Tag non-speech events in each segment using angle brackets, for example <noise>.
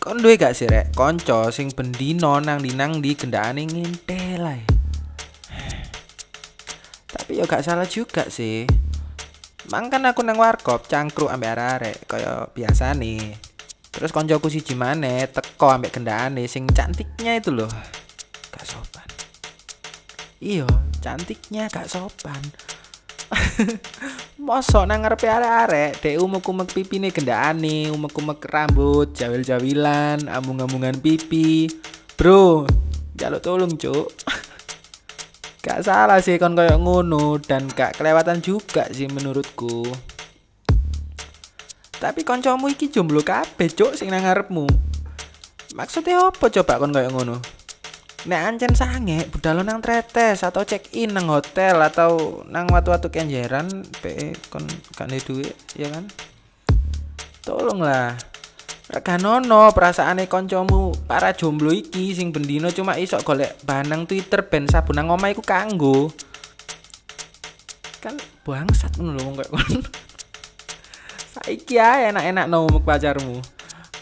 kon duwe gak sih rek? Konco sing bendino nang di nang di gendane ngintel ae tapi yo gak salah juga sih. Mang kan aku nang warkop cangkruk ambek arek kaya biasa nih terus koncoku siji maneh teko ambek gendane sing cantiknya itu loh. Gak sopan. Iyo cantiknya gak sopan <laughs> Mosok nang ngarepe arek-arek, dek umek-umek pipine gendane, umek-umek rambut, jawil-jawilan, ambung-ambungan pipi. Bro, jaluk tolong, Cuk. <laughs> gak salah sih kon koyo ngono dan gak kelewatan juga sih menurutku. Tapi koncomu iki jomblo kabeh, Cuk, sing nang ngarepmu. Maksudnya apa coba kon koyo ngono? Nek ancen sange budal nang tretes atau check in nang hotel atau nang watu-watu kenjeran pe kon gak duit ya kan? Tolonglah. Reganono perasaane koncomu para jomblo iki sing bendino cuma isok golek bahan nang Twitter ben sabun nang omah iku kanggo. Kan bangsat ngono lho wong kon <laughs> saiki ae enak-enak no pacarmu.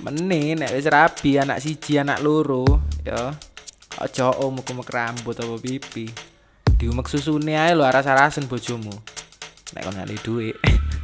Meneh nek wis rabi anak siji anak loro ya Aja umek-umek rambut apa pipi. Diumek susune ae lho aras-arasen bojomu. Nek kon ngali duit. <laughs>